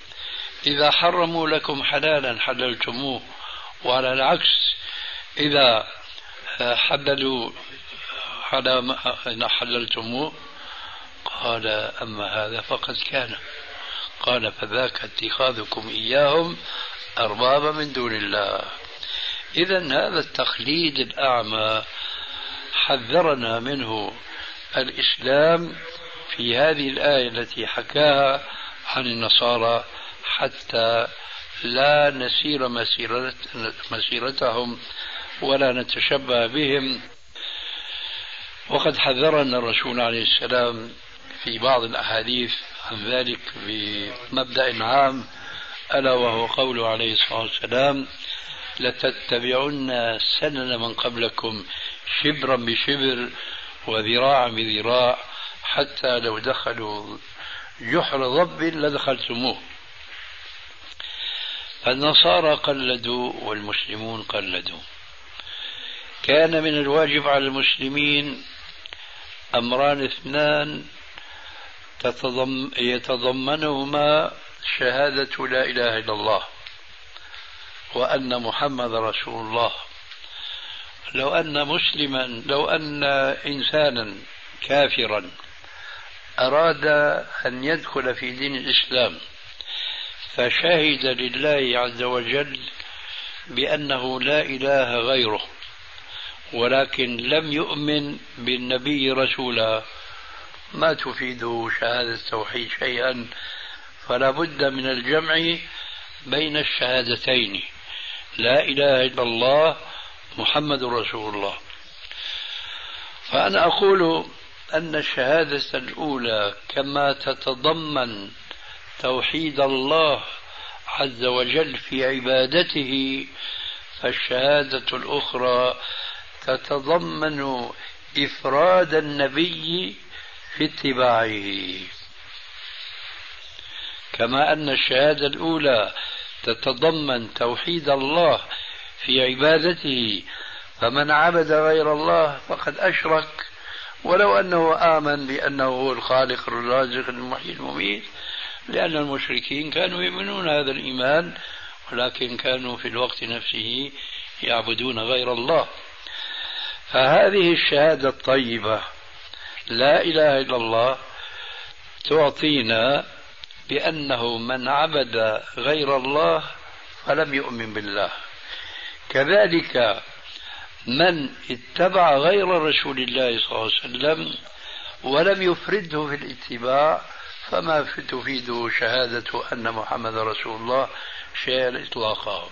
إذا حرموا لكم حلالا حللتموه؟ وعلى العكس إذا حللوا على حللتموه قال أما هذا فقد كان. قال فذاك اتخاذكم إياهم أربابا من دون الله. إذا هذا التقليد الأعمى حذرنا منه الإسلام في هذه الآية التي حكاها عن النصارى حتى لا نسير مسيرة مسيرتهم ولا نتشبه بهم. وقد حذرنا الرسول عليه السلام في بعض الأحاديث عن ذلك بمبدأ عام ألا وهو قوله عليه الصلاة والسلام لتتبعن سنن من قبلكم شبرا بشبر وذراعا بذراع حتى لو دخلوا جحر ضب لدخلتموه. النصارى قلدوا والمسلمون قلدوا. كان من الواجب على المسلمين أمران اثنان تتضم يتضمنهما شهادة لا إله إلا الله وأن محمد رسول الله. لو أن مسلما لو أن إنسانا كافرا أراد أن يدخل في دين الإسلام فشهد لله عز وجل بأنه لا إله غيره ولكن لم يؤمن بالنبي رسولا. ما تفيد شهادة التوحيد شيئا؟ فلا بد من الجمع بين الشهادتين. لا إله إلا الله محمد رسول الله. فأنا أقول أن الشهادة الأولى كما تتضمن توحيد الله عز وجل في عبادته فالشهادة الأخرى تتضمن إفراد النبي في اتباعه. كما أن الشهادة الأولى تتضمن توحيد الله في عبادته فمن عبد غير الله فقد أشرك ولو أنه آمن بأنه هو الخالق الرازق المحيي المميت. لأن المشركين كانوا يؤمنون هذا الإيمان ولكن كانوا في الوقت نفسه يعبدون غير الله. فهذه الشهادة الطيبة لا إله إلا الله تعطينا بأنه من عبد غير الله فلم يؤمن بالله. كذلك من اتبع غير رسول الله صلى الله عليه وسلم ولم يفرده في الاتباع فما تفيده شهادة أن محمد رسول الله شيئا إطلاقا.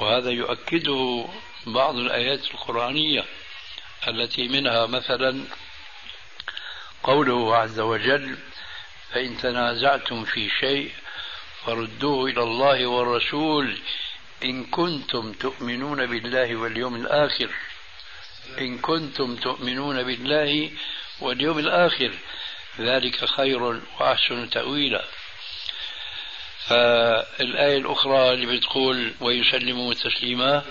وهذا يؤكده بعض الآيات القرآنية التي منها مثلا قوله عز وجل فإن تنازعتم في شيء فردوه إلى الله والرسول إن كنتم تؤمنون بالله واليوم الآخر. إن كنتم تؤمنون بالله واليوم الآخر. ذلك خير وأحسن تأويلا. فالآية الأخرى اللي بتقول ويسلموا تسليما.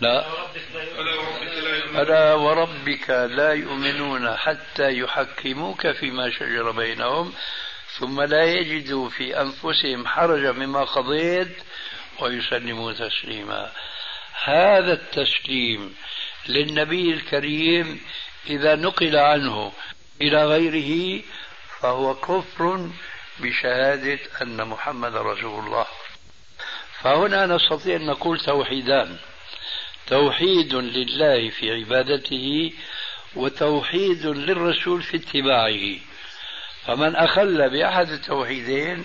لا. ألا وربك لا يؤمنون حتى يحكموك فيما شجر بينهم ثم لا يجدوا في أنفسهم حرجا مما قضيت ويسلموا تسليما. هذا التسليم للنبي الكريم إذا نقل عنه إلى غيره فهو كفر بشهادة أن محمد رسول الله. فهنا نستطيع أن نقول توحيدان. توحيد لله في عبادته وتوحيد للرسول في اتباعه. فمن أخل بأحد التوحيدين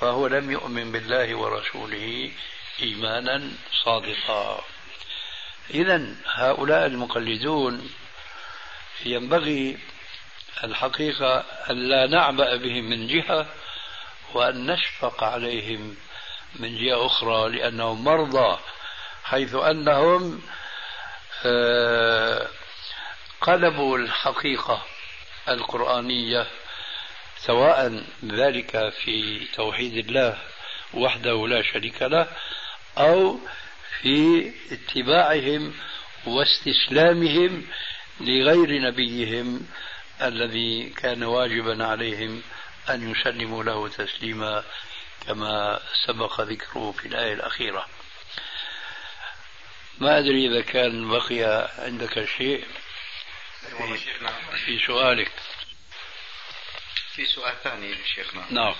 فهو لم يؤمن بالله ورسوله إيمانا صادقا. إذا هؤلاء المقلدون ينبغي الحقيقة أن لا نعبأ بهم من جهة وأن نشفق عليهم من جهة أخرى لأنهم مرضى حيث أنهم آه، قلبوا الحقيقة القرآنية سواء ذلك في توحيد الله وحده لا شريك له أو في اتباعهم واستسلامهم لغير نبيهم الذي كان واجبا عليهم أن يسلموا له تسليما كما سبق ذكره في الآية الأخيرة. ما أدري إذا كان بقي عندك شيء في, في سؤالك. في سؤال ثاني شيخنا نعم.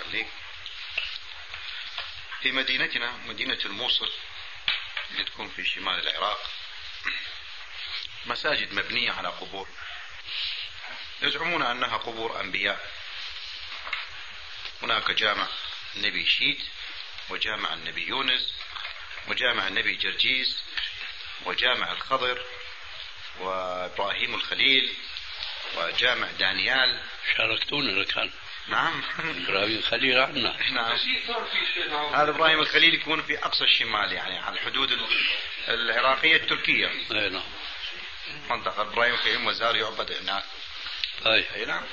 في مدينتنا مدينة الموصل اللي تكون في شمال العراق مساجد مبنية على قبور. يزعمون أنها قبور أنبياء. هناك جامع النبي شيت وجامع النبي يونس وجامع النبي جرجيس وجامع الخضر وإبراهيم الخليل وجامع دانيال. شاركتونا كان. نعم. إبراهيم الخليل عندنا نعم. هذا. إبراهيم الخليل يكون في أقصى الشمال يعني على الحدود العراقية التركية. إي نعم. منطقة إبراهيم الخليل مزار يعبد هناك. أي. أي نعم.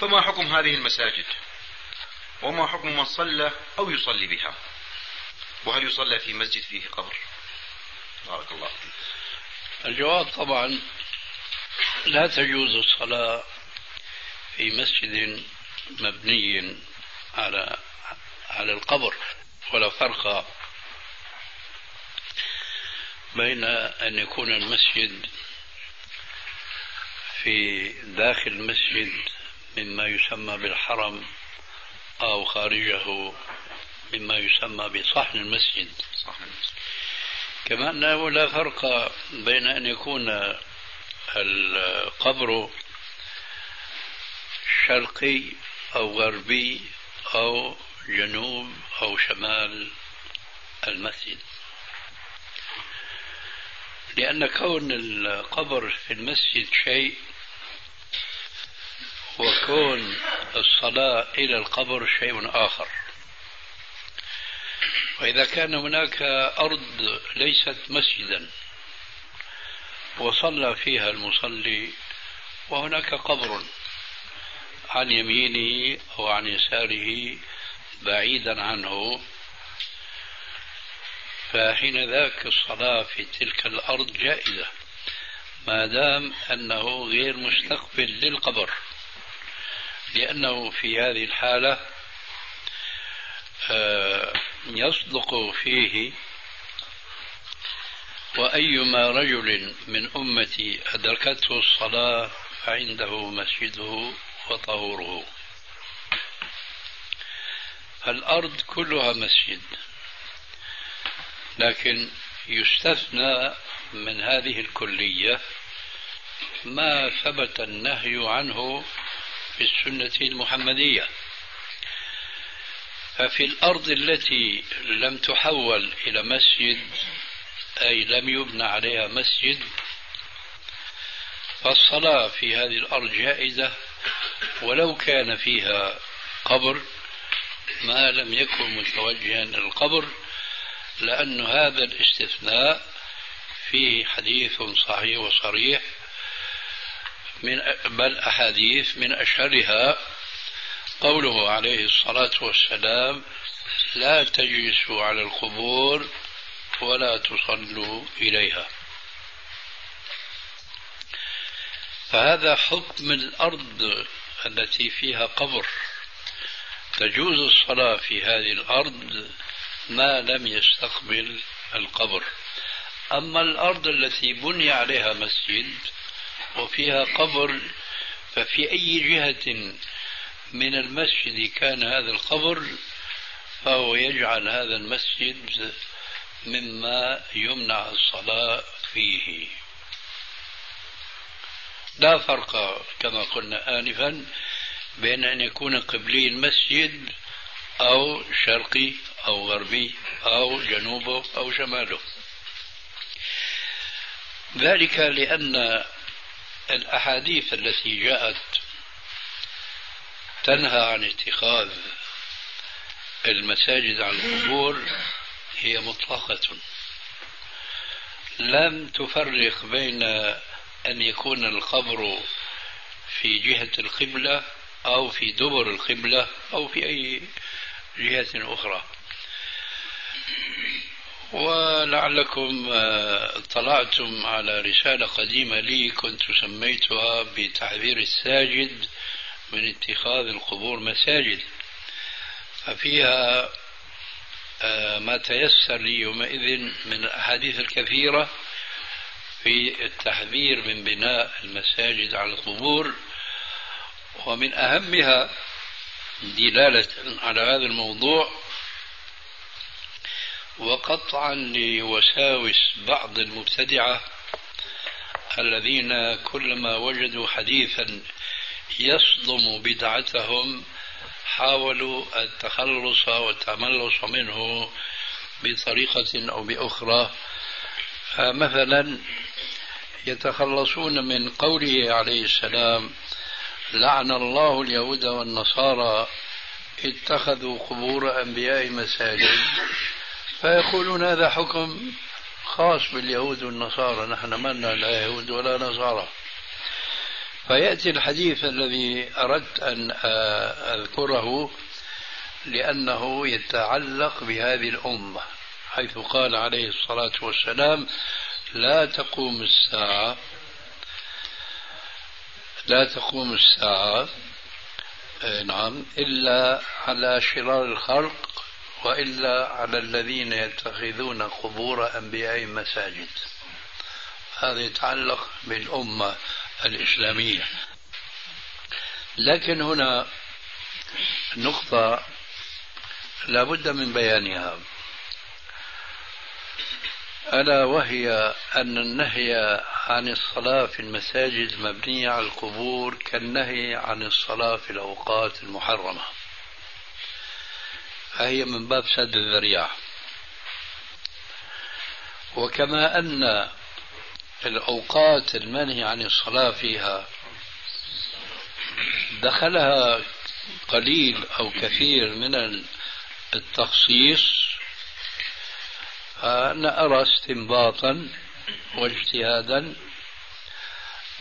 فما حكم هذه المساجد؟ وما حكم من صلى أو يصلي بها؟ وهل يصلى في مسجد فيه قبر؟ بارك الله الجواب طبعا لا تجوز الصلاة في مسجد مبني على على القبر ولا فرق بين أن يكون المسجد في داخل المسجد مما يسمى بالحرم أو خارجه مما يسمى بصحن المسجد. صحن كما أنه لا فرق بين أن يكون القبر شرقي أو غربي أو جنوب أو شمال المسجد. لأن كون القبر في المسجد شيء وكون الصلاة إلى القبر شيء آخر. وإذا كان هناك أرض ليست مسجدا وصلى فيها المصلي وهناك قبر عن يمينه أو عن يساره بعيدا عنه فحين ذاك الصلاة في تلك الأرض جائزة ما دام أنه غير مستقبل للقبر. لأنه في هذه الحالة آه، يصدق فيه وأيما رجل من أمتي أدركته الصلاة فعنده مسجده وطهوره. الأرض كلها مسجد لكن يستثنى من هذه الكلية ما ثبت النهي عنه في السنة المحمدية. ففي الأرض التي لم تحول إلى مسجد أي لم يبنى عليها مسجد فالصلاة في هذه الأرض جائزة ولو كان فيها قبر ما لم يكن متوجها للقبر لأن هذا الاستثناء فيه حديث صحيح وصريح من بل أحاديث من أشهرها قوله عليه الصلاة والسلام لا تجلسوا على القبور ولا تصلوا إليها. فهذا حكم الأرض التي فيها قبر. تجوز الصلاة في هذه الأرض ما لم يستقبل القبر. أما الأرض التي بني عليها مسجد وفيها قبر ففي أي جهة من المسجد كان هذا القبر فهو يجعل هذا المسجد مما يمنع الصلاة فيه. لا فرق كما قلنا آنفا بين أن يكون قبلي المسجد أو شرقي أو غربي أو جنوبه أو شماله. ذلك لأن الأحاديث التي جاءت تنهى عن اتخاذ المساجد على القبور هي مطلقة. لم تفرق بين أن يكون القبر في جهة القبلة أو في دبر القبلة أو في أي جهة أخرى. ولعلكم آه، اطلعتم على رسالة قديمة لي كنت سميتها بتعبير الساجد من اتخاذ القبور مساجد. ففيها آه، ما تيسر لي يومئذ من الأحاديث الكثيرة في التحذير من بناء المساجد على القبور. ومن أهمها دلالة على هذا الموضوع وقطعا لوساوس بعض المبتدعة الذين كلما وجدوا حديثا يصدم بدعتهم حاولوا التخلص والتملص منه بطريقة أو بأخرى. فمثلا يتخلصون من قوله عليه السلام لعن الله اليهود والنصارى اتخذوا قبور أنبياء مساجد. فيقولون هذا حكم خاص باليهود والنصارى. نحن ما لنا لا يهود ولا نصارى. فيأتي الحديث الذي أردت أن أذكره لأنه يتعلق بهذه الأمة حيث قال عليه الصلاة والسلام لا تقوم الساعة لا تقوم الساعة آه، نعم إلا على شرار الخلق وإلا على الذين يتخذون قبور أنبيائهم مساجد هذا يتعلق بالأمة الإسلامية. لكن هنا نقطة لا بد من بيانها. ألا وهي أن النهي عن الصلاة في المساجد المبنية على القبور كالنهي عن الصلاة في الأوقات المحرمة. فهي من باب سد الذريعة. وكما أن الأوقات المنهي عن الصلاة فيها دخلها قليل أو كثير من التخصيص فأنا أرى استنباطا واجتهادا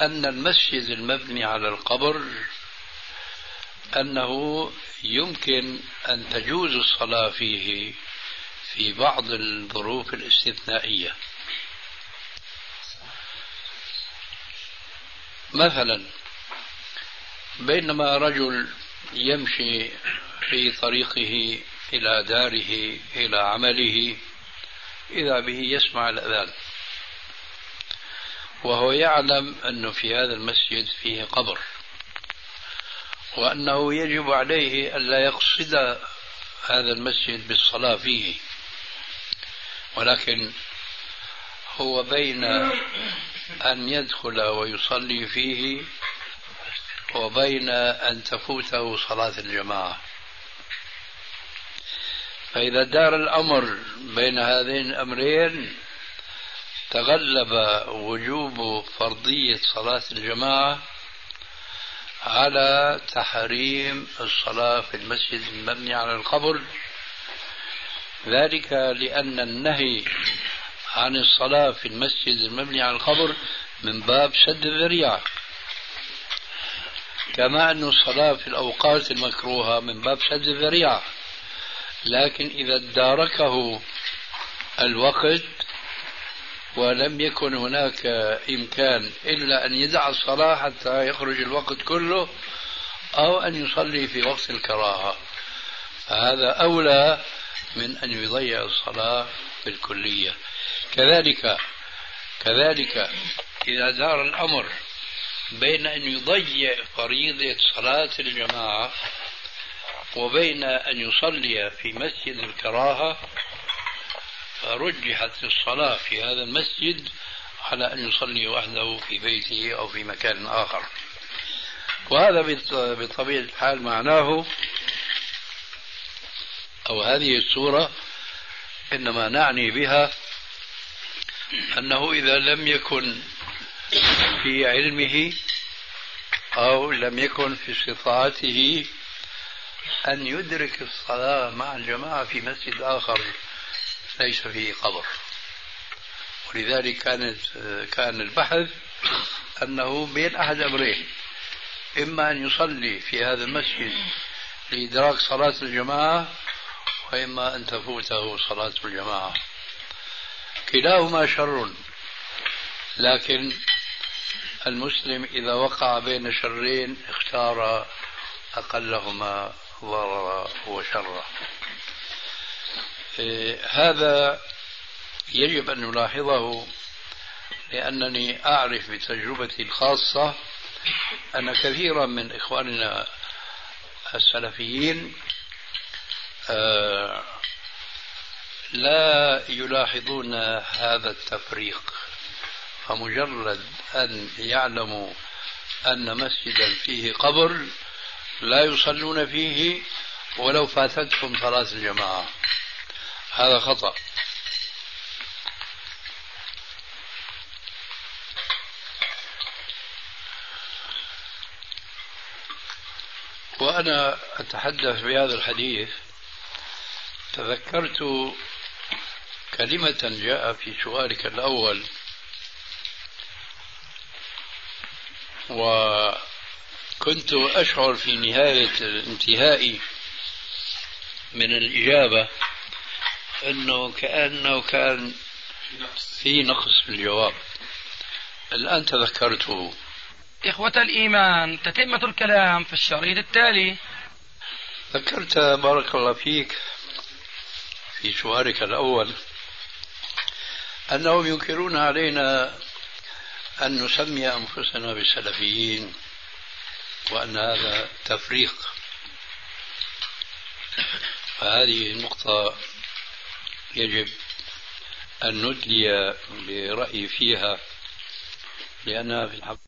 أن المسجد المبني على القبر أنه يمكن أن تجوز الصلاة فيه في بعض الظروف الاستثنائية. مثلا بينما رجل يمشي في طريقه إلى داره إلى عمله إذا به يسمع الأذان وهو يعلم أنه في هذا المسجد فيه قبر. وأنه يجب عليه ألا يقصد هذا المسجد بالصلاة فيه. ولكن هو بين أن يدخل ويصلي فيه وبين أن تفوته صلاة الجماعة. فإذا دار الأمر بين هذين الأمرين تغلب وجوب فرضية صلاة الجماعة على تحريم الصلاة في المسجد المبني على القبر. ذلك لأن النهي عن الصلاة في المسجد المبني على القبر من باب سد الذريعة. كما أن الصلاة في الأوقات المكروهة من باب سد الذريعة. لكن إذا اداركه الوقت ولم يكن هناك إمكان إلا أن يدع الصلاة حتى يخرج الوقت كله أو أن يصلي في وقت الكراهة. فهذا أولى من أن يضيع الصلاة بالكلية كذلك كذلك إذا دار الأمر بين أن يضيع فريضة صلاة الجماعة وبين أن يصلي في مسجد الكراهة رجحت الصلاة في هذا المسجد على أن يصلي وحده في بيته أو في مكان آخر. وهذا بطبيعة الحال معناه أو هذه السورة إنما نعني بها أنه إذا لم يكن في علمه أو لم يكن في استطاعته أن يدرك الصلاة مع الجماعة في مسجد آخر ليس فيه قبر. ولذلك كانت كان البحث أنه بين أحد أمرين. إما أن يصلي في هذا المسجد لإدراك صلاة الجماعة وإما أن تفوته صلاة الجماعة. كلاهما شر لكن المسلم إذا وقع بين شرين اختار أقلهما ضررا وشرا. هذا يجب أن نلاحظه لأنني أعرف بتجربتي الخاصة أن كثيرا من إخواننا السلفيين آه، لا يلاحظون هذا التفريق فمجرد أن يعلموا أن مسجدا فيه قبر لا يصلون فيه ولو فاتتهم صلاة الجماعة هذا خطأ. وأنا أتحدث بهذا الحديث. تذكرت كلمة جاء في سؤالك الأول. وكنت أشعر في نهاية انتهائي من الإجابة. أنه كأنه كان في نقص في الجواب. الآن تذكرته إخوة الإيمان تتمة الكلام في الشريط التالي. ذكرت بارك الله فيك في سؤالك الأول أنهم ينكرون علينا أن نسمي أنفسنا بالسلفيين وأن هذا تفريق. فهذه النقطة يجب أن ندلي برأيي فيها لأنها في الحق.